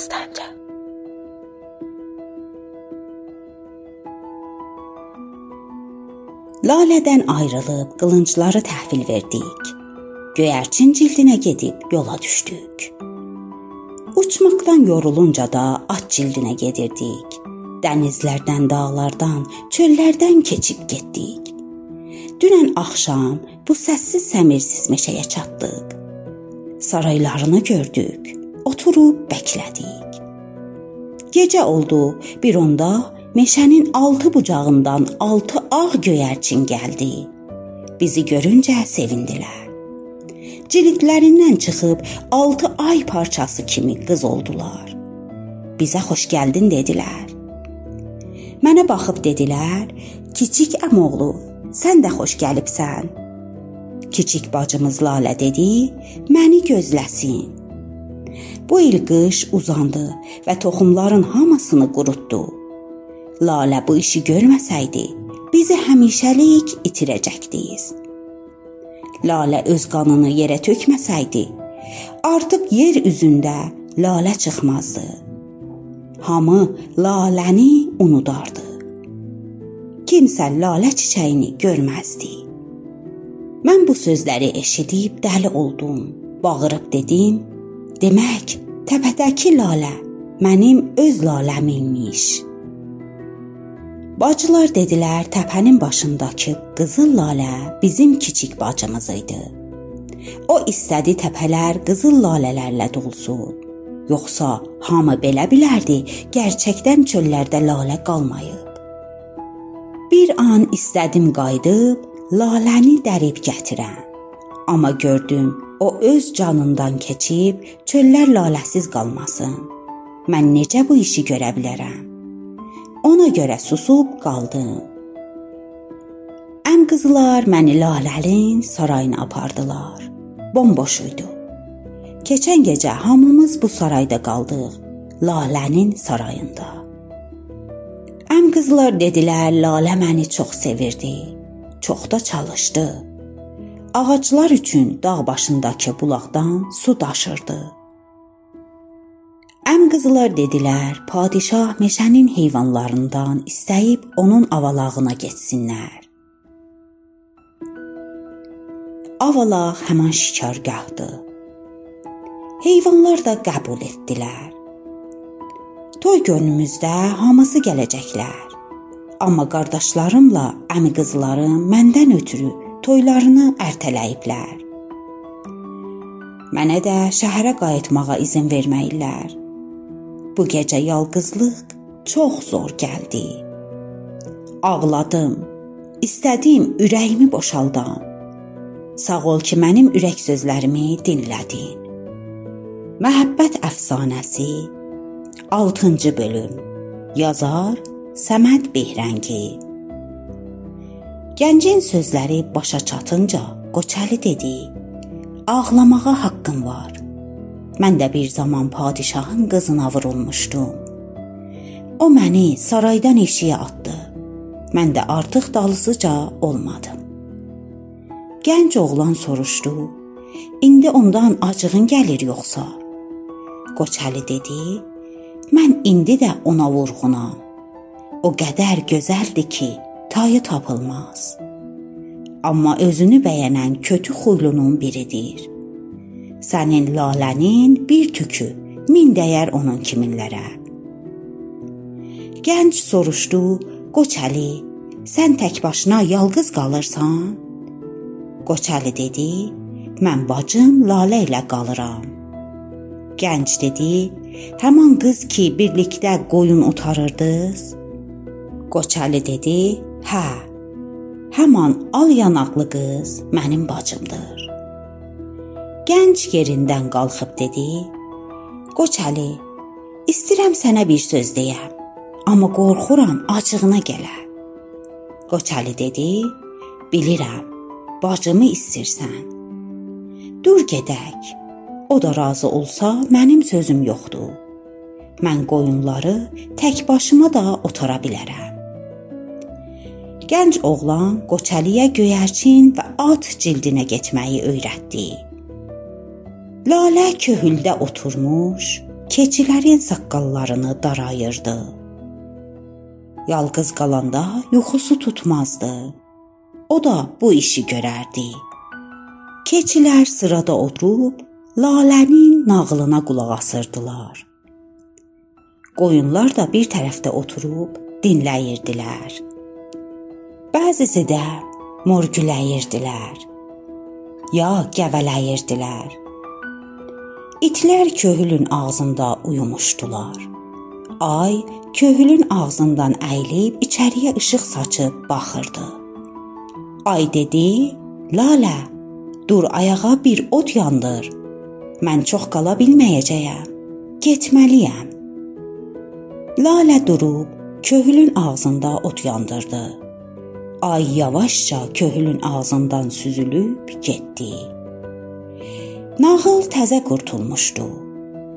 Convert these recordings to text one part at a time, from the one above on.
Səstəncə. Lalədən ayrılıb qılıncları təhvil verdik. Göyərçin cildinə gedib yola düşdük. Uçmaqdan yorulunca da at cildinə gedirdik. Dənizlərdən, dağlardan, çöllərdən keçib getdik. Dünən axşam bu səssiz səmirsiz meşəyə çatdıq. Saraylarını gördük. Oturub bəklədik. Gecə oldu. Bir onda meşənin altı bucağından altı ağ göyərçin gəldi. Bizi görüncə sevindilər. Cildlərindən çıxıb 6 ay parçası kimi qız oldular. Bizə xoş gəldin dedilər. Mənə baxıb dedilər: "Kiçik əmoğlu, sən də xoş gəlibsən." Kiçik bacımız Lalə dedi: "Məni gözləsin." Bu il qış uzandı və toxumların hamısını qurutdu. Lalə bu işi görməsəydi, bizi həmişəlik itirəcəkdik. Lalə öz qanını yerə tökməsəydi, artıq yer üzündə lalə çıxmazdı. Hamı laləni unudardı. Kimsə lalə çiçəyini görməzdi. Mən bu sözləri eşidib dəli oldum. Bağırıb dedim: "Demək, təpədəki lalə mənim öz laləm imiş." Bacılar dedilər, təpənin başındakı qızıl lalə bizim kiçik bacımız idi. O istədi təpələr qızıl lalələrlə dolsun. Yoxsa hamı belə bilərdi, gerçəkdən çöllərdə lalə qalmayıb. Bir an istədim qayıdıb laləni dərib gətirəm. Amma gördüm, o öz canından keçib çöllər laləsiz qalmasın. Mən necə bu işi görə bilərəm? Ona görə susub qaldım. Əm qızlar məni Laləlin sarayına apardılar. Bomboş idi. Keçən gecə hamımız bu sarayda qaldıq. Lalənin sarayında. Əm qızlar dedilər, Lalə məni çox sevirdi. Çox da çalışdı. Ağaclar üçün dağ başındakı bulaqdan su daşırdı. Əm qızlar dedilər, padişah meşənin heyvanlarından istəyib onun avalağına getsinlər. Avalaq həmin şikargahdı. Heyvanlar da qəbul etdilər. Toy günümüzdə hamısı gələcəklər. Amma qardaşlarımla əmi qızlarım məndən ötürü toylarını ertələyiblər. Mənə də şəhərə qayıtmağa izin verməyirlər. Bu gecə yalqızlıq çox zor gəldi. Ağladım. İstədim ürəyimi boşaldam. Sağ ol ki, mənim ürək sözlərimi dinlədin. Məhəbbət əfsanəsi 6-cı bölüm. Yazar Səməd Behrəngi. Gəncin sözləri başa çatınca Qoçəli dedi: "Ağlamağa haqqın var. Mən də bir zaman padişahın qızına vurulmuşdum. O məni saraydan eşiyə atdı. Mən də artıq dalısıca olmadım. Gənc oğlan soruşdu: "İndi ondan acığın gəlir yoxsa?" Qoçəli dedi: "Mən indi də ona vurğunam. O qədər gözəldir ki, tayı tapılmaz." Amma özünü bəyənən kötü xuylunun biridir. Sənin lalənin bir tükü min dəyər onun kiminlərə. Gənc soruşdu: "Qoçəli, sən tək başına yalqız qalırsan?" Qoçəli dedi: "Mən bacım Lalə ilə qalıram." Gənc dedi: "Həmin qız ki, birlikdə qoyun otarırdınız?" Qoçəli dedi: "Hə. Həmin al yanaqlı qız mənim bacımdır." Gənc yerindən qalxıb dedi: "Qoçəli, istəyirəm sənə bir söz deyəm, amma qorxuram acığına gələ." Qoçəli dedi: "Bilirəm, bacımı istəyirsən. Dur gedək. O da razı olsa, mənim sözüm yoxdur. Mən qoyunları tək başıma da otara bilərəm." Gənc oğlan Qoçəliyə göyərçin və at cildinə getməyi öyrətdi. Lalə köhüldə oturmuş, keçilərin saqqallarını darayırdı. Yalqız qalanda yuxusu tutmazdı. O da bu işi görərdi. Keçilər sırada oturub Lalənin nağılına qulaq asırdılar. Qoyunlar da bir tərəfdə oturub dinləyirdilər. Bəzisi də morgüləyirdilər. Ya gəvələyirdilər. İtlər köhülün ağzında uyumuşdular. Ay köhülün ağzından əyilib içəriyə işıq saçıb baxırdı. Ay dedi: "Lalə, dur ayağa bir od yandır." Mən çox qala bilməyəcəyəm. Getməliyəm. Lalə durub köhülün ağzında ot yandırdı. Ay yavaşca köhülün ağzından süzülüb getdi. Nağıl təzə qurtulmuşdu.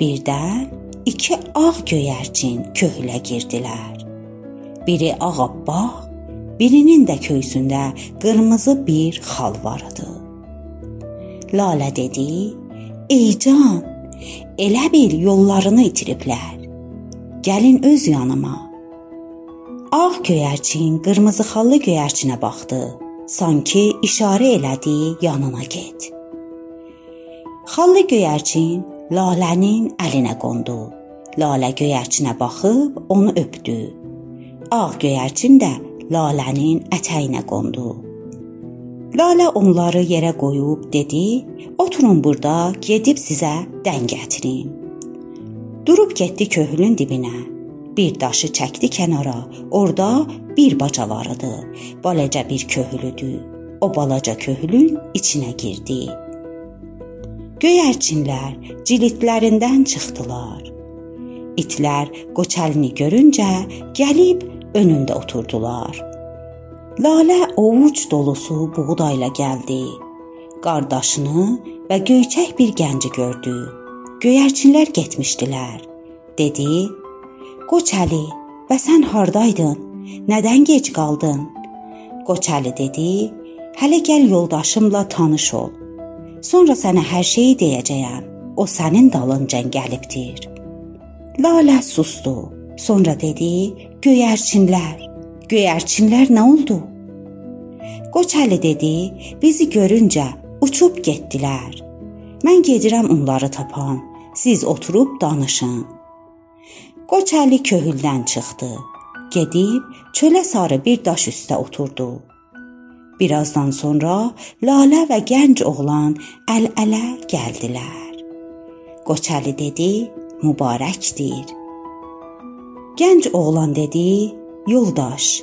Birdən iki ağ göyərçin köhülə girdilər. Biri ağappaq, birinin də köysündə qırmızı bir xal var idi. Lalə dedi: Ey can, elə bil yollarını itiriblər. Gəlin öz yanıma. Ağ göyərçin qırmızı xallı göyərçinə baxdı. Sanki işarə elədi, yanına get. Xallı göyərçin Lalənin əlinə qondu. Lalə göyərçinə baxıb onu öpdü. Ağ göyərçin də Lalənin ətəyinə qondu. Lalə onları yerə qoyub dedi: "Oturun burada, gedib sizə dən gətirim." Durub getdi köhülün dibinə. Bir daşı çəkdi kənara. Orda bir baca var idi. Balaca bir köhülüdür. O balaca köhülün içinə girdi. Göyərçinlər cilitlərindən çıxdılar. İtlər qoçalini görüncə gəlib önündə oturdular. Lalə ovuc dolusu buğdayla gəldi. Qardaşını və göyçək bir gənci gördü. Göyərçinlər getmişdilər. Dedi: "Qoç Əli, və sən hardaydın? Nədən gec qaldın?" Qoç Əli dedi: "Hələ gəl yoldaşımla tanış ol. Sonra sənə hər şeyi deyəcəyəm. O sənin dalınca gəlibdir." Lalə susdu. Sonra dedi: "Göyərçinlər, göyərçinlər nə oldu?" Qoçəli dedi, bizi görüncə uçub getdilər. Mən gedirəm onları tapam. Siz oturub danışın. Qoçəli köhüldən çıxdı. Gedib çölə sarı bir daş üstə oturdu. Birazdan sonra Lalə və gənc oğlan əl-ələ gəldilər. Qoçəli dedi: "Mübarəkdir." Gənc oğlan dedi: "Yoldaş,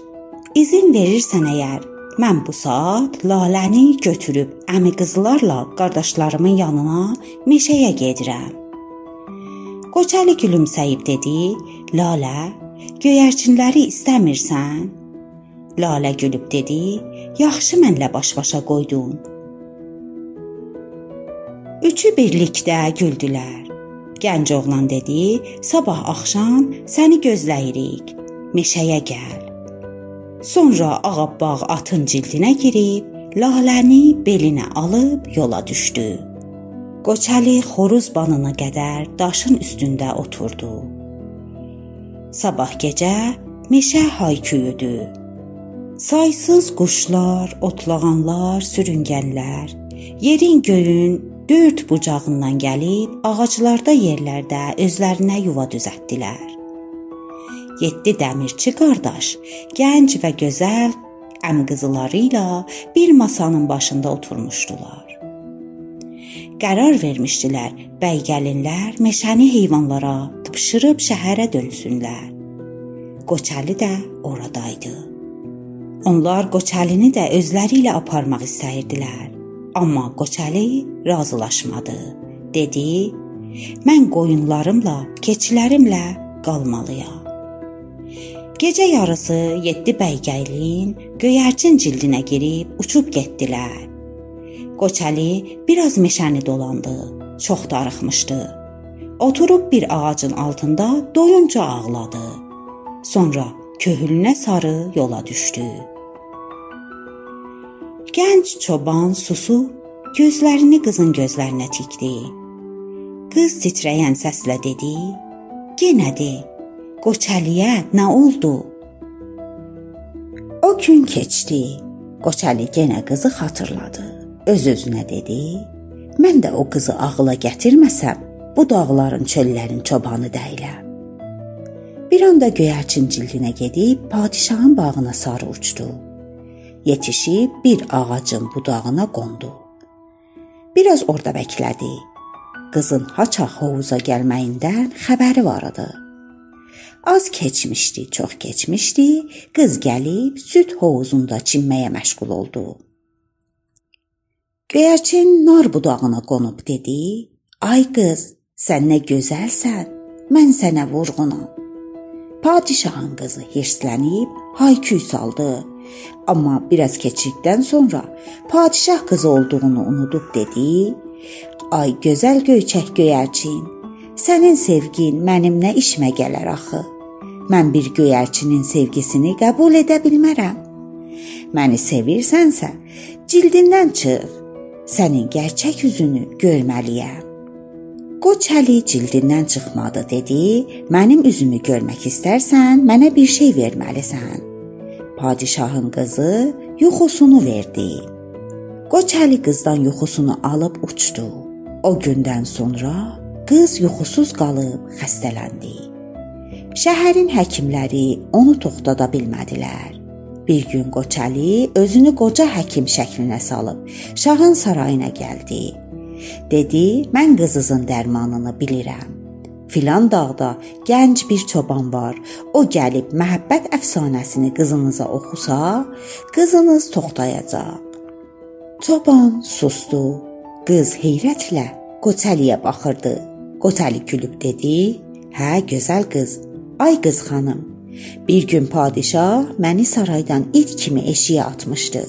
izin verirsən əgər Mən bu saat Laləni götürüb əmi qızlarla qardaşlarımın yanına meşəyə gedirəm. Qoçəli gülümsəyib dedi: "Lalə, göyərçinləri istəmirsən?" Lalə gülüb dedi: "Yaxşı mənlə baş-başa qoydun." Üçü birlikdə güldülər. Gənc oğlan dedi: "Sabah axşam səni gözləyirik. Meşəyə gəl." Sonra ağappaq atın cildinə girib, laləni belinə alıb yola düşdü. Qoçəli xoruz banına qədər daşın üstündə oturdu. Sabah gecə meşə hayküyüdü. Saysız quşlar, otlağanlar, sürüngənlər yerin göyün dörd bucağından gəlib ağaclarda yerlərdə özlərinə yuva düzəltdilər. 7 dəmirçi qardaş gənc və gözəl əm qızları ilə bir masanın başında oturmuşdular. Qərar vermişdilər, bəy gəlinlər meşəni heyvanlara tıpşırıb şəhərə dönsünlər. Qoçəli də oradaydı. Onlar Qoçəlini də özləri ilə aparmaq istəyirdilər. Amma Qoçəli razılaşmadı. Dedi: "Mən qoyunlarımla, keçilərimlə qalmalıyam." Gecə yarısı 7 bəygəylin göyərçin cildinə girib uçub getdilər. Qoçəli biraz meşəni dolandı. Çox darıxmışdı. Oturub bir ağacın altında doyunca ağladı. Sonra köhülünə sarı yola düşdü. Gənc çoban susub gözlərini qızın gözlərinə tikdi. Qız titrəyən səslə dedi: "Yenə de. Qoçəliyə nə oldu?" O gün keçdi. Qoçəli yenə qızı xatırladı. Öz-özünə dedi: "Mən də o qızı ağla gətirməsəm, bu dağların, çöllərin çobanı deyiləm." Bir anda göyərçin cildinə gedib padşahın bağına sarı uçdu. Yetişib bir ağacın budağına qondu. Biraz orada bəklədi. Qızın haça hovuza gəlməyindən xəbəri var idi. Az keçmişdi, çox keçmişdi, qız gəlib süd hovuzunda çimməyə məşğul oldu. Göyərçin nar budağına qonub dedi: "Ay qız, sən nə gözəlsən. Mən sənə vurğunam." Padişahın qızı hirslənib hayküy saldı. Amma biraz keçdikdən sonra padişah qızı olduğunu unudub dedi: Ay gözəl göyçək göyərçin, sənin sevgin mənim nə işmə gələr axı? Mən bir göyərçinin sevgisini qəbul edə bilmərəm. Məni sevirsənsə, cildindən çıx. Sənin gerçək üzünü görməliyəm. Qoçəli cildindən çıxmadı dedi. Mənim üzümü görmək istərsən, mənə bir şey verməlisən. Padişahın qızı yuxusunu verdi. Qoçəli qızdan yuxusunu alıb uçdu. O gündən sonra qız yuxusuz qalıb xəstələndi. Şəhərin həkimləri onu toxtada bilmədilər. Bir gün Qoçəli özünü qoca həkim şəklinə salıb şahın sarayına gəldi. Dedi: "Mən qızınızın dərmanını bilirəm. Filan dağda gənc bir çoban var. O gəlib məhəbbət əfsanəsini qızınıza oxusa, qızınız toxtayacaq." Çoban susdu. Qız heyrətlə Qoçəliyə baxırdı. Qoçəli gülüb dedi: "Hə, gözəl qız. Ay qız xanım, bir gün padişah məni saraydan it kimi eşiyə atmışdı.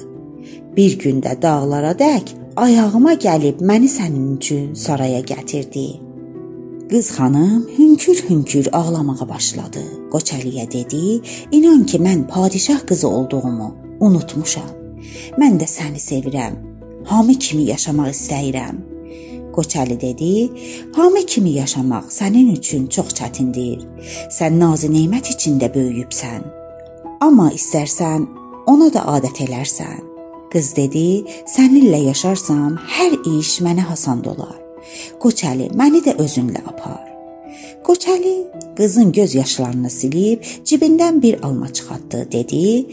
Bir gündə dağlara dək ayağıma gəlib məni sənin üçün saraya gətirdi." Qız xanım hünkür-hünkür ağlamağa başladı. Qoçəliyə dedi: "İnan ki, mən padişah qızı olduğumu unutmuşam. Mən də səni sevirəm hamı kimi yaşamaq istəyirəm. Qoçəli dedi: "Hamı kimi yaşamaq sənin üçün çox çətindir. Sən naz-nemət içində böyüyübsən. Amma istərsən, ona da adət elərsən." Qız dedi: "Səninlə yaşarsam, hər iş mənə asan olar. Qoçəli, məni də özünlə apar." Qoçəli qızın göz yaşlarını silib cibindən bir alma çıxartdı, dedi: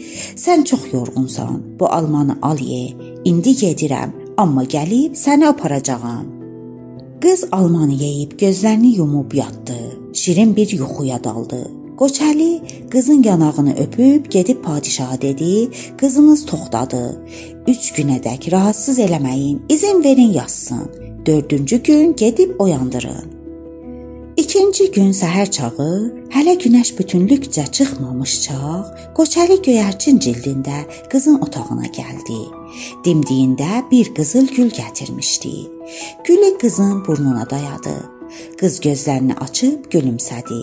"Sən çox yorğunsan. Bu almanı al ye. İndi gedirəm, amma gəlib səni aparacağam." Qız almanı yeyib gözlərini yumub yatdı. Şirin bir yuxuya daldı. Qoçəli qızın yanağını öpüb gedib padişaha dedi: "Qızınız toxtadı. 3 günədək rahatsız eləməyin, izin verin yatsın. 4-cü gün gedib oyandırın." İkinci gün səhər çağı, hələ günəş bütünlükcə çıxmamış çağ, Qoçəli göyərçin cildində qızın otağına gəldi. Dimdiyində bir qızıl gül gətirmişdi. Gülü qızın burnuna dayadı. Qız gözlərini açıb gülümsədi.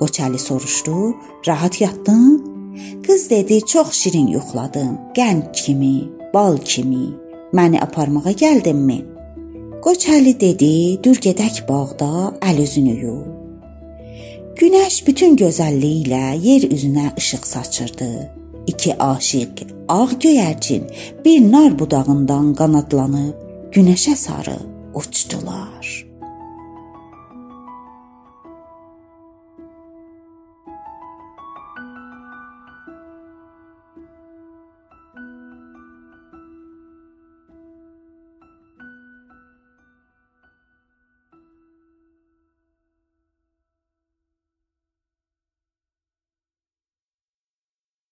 Qoçəli soruşdu: "Rahat yatdın?" Qız dedi: "Çox şirin yuxladım. Qənd kimi, bal kimi. Məni aparmağa gəldinmi?" Qoçəli dedi, dur gedək bağda əl üzünü yu. Günəş bütün gözəlliyi ilə yer üzünə işıq saçırdı. İki aşiq, ağ göyərçin bir nar budağından qanadlanıb günəşə sarı uçtular.''